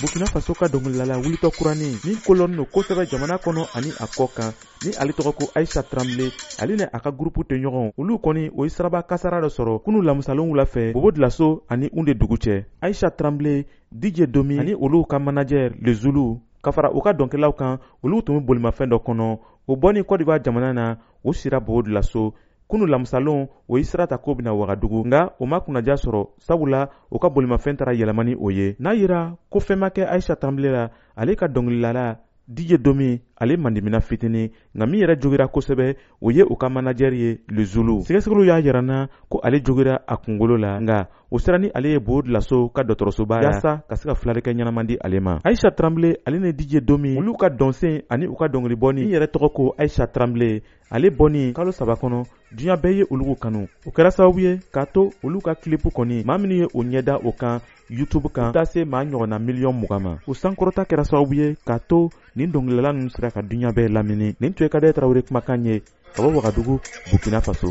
burkina faso ka dɔngililala wulitɔ kuranin min kolɔni don kosɛbɛ jamana kɔnɔ ani a kɔ kan ni ale tɔgɔ ko aisa tranble ale ni a ka gurupu tɛ ɲɔgɔn olu kɔni o ye siraba kasara dɔ sɔrɔ kunu lamusalenw wula fɛ bobo dilaso ani un de dugu cɛ aisa tranble dije domi ani olu ka manajɛ lezulu ka fara u ka dɔnkɛlaw kan olu tun be bolimafɛn dɔ kɔnɔ o bɔni kɔdiwa jamana na o sira bobo dilaso kunu lamusalon o ye sira ta ko bɛna wagadugu nka o ma kunnaja sɔrɔ sabula o ka bolimafɛn tara yɛlɛmani o ye n'a yira ko fɛn ma kɛ aisha tanbile la ale ka dɔngililala dije domi ale mandimina fitini nka min yɛrɛ jogira kosɛbɛ o ye u ka manajɛri ye luzulu sɛgɛsɛgɛliw y'a yira na ko ale jogira a kungolo la nka o sera ni ale ye bo dilaso ka dɔtɔrɔsoba la yasa ka se ka filalikɛ ɲɛnaman di ale ma aisha tranbile ale ni dije domi olu ka dɔnsen ani u ka dɔngilibɔni min yɛrɛ tɔgɔ ko aisha tranbile ale bɔni kalo saba kɔnɔ diɲɛ bɛɛ ye olu kanu o kɛra sababu ye k'a to olu ka kilipu kɔni maa minnu ye o ɲɛda o kan youtube kan taa se maa ɲɔgɔnna miliyɔn mugan ma o sankɔrɔta kɛra sababu ye k'a to nin dɔngilidala ninnu sera ka diɲɛ bɛɛ lamini nin tun ye kadɛ tarawele kumakan ye ka bɔ wagadugu burkina faso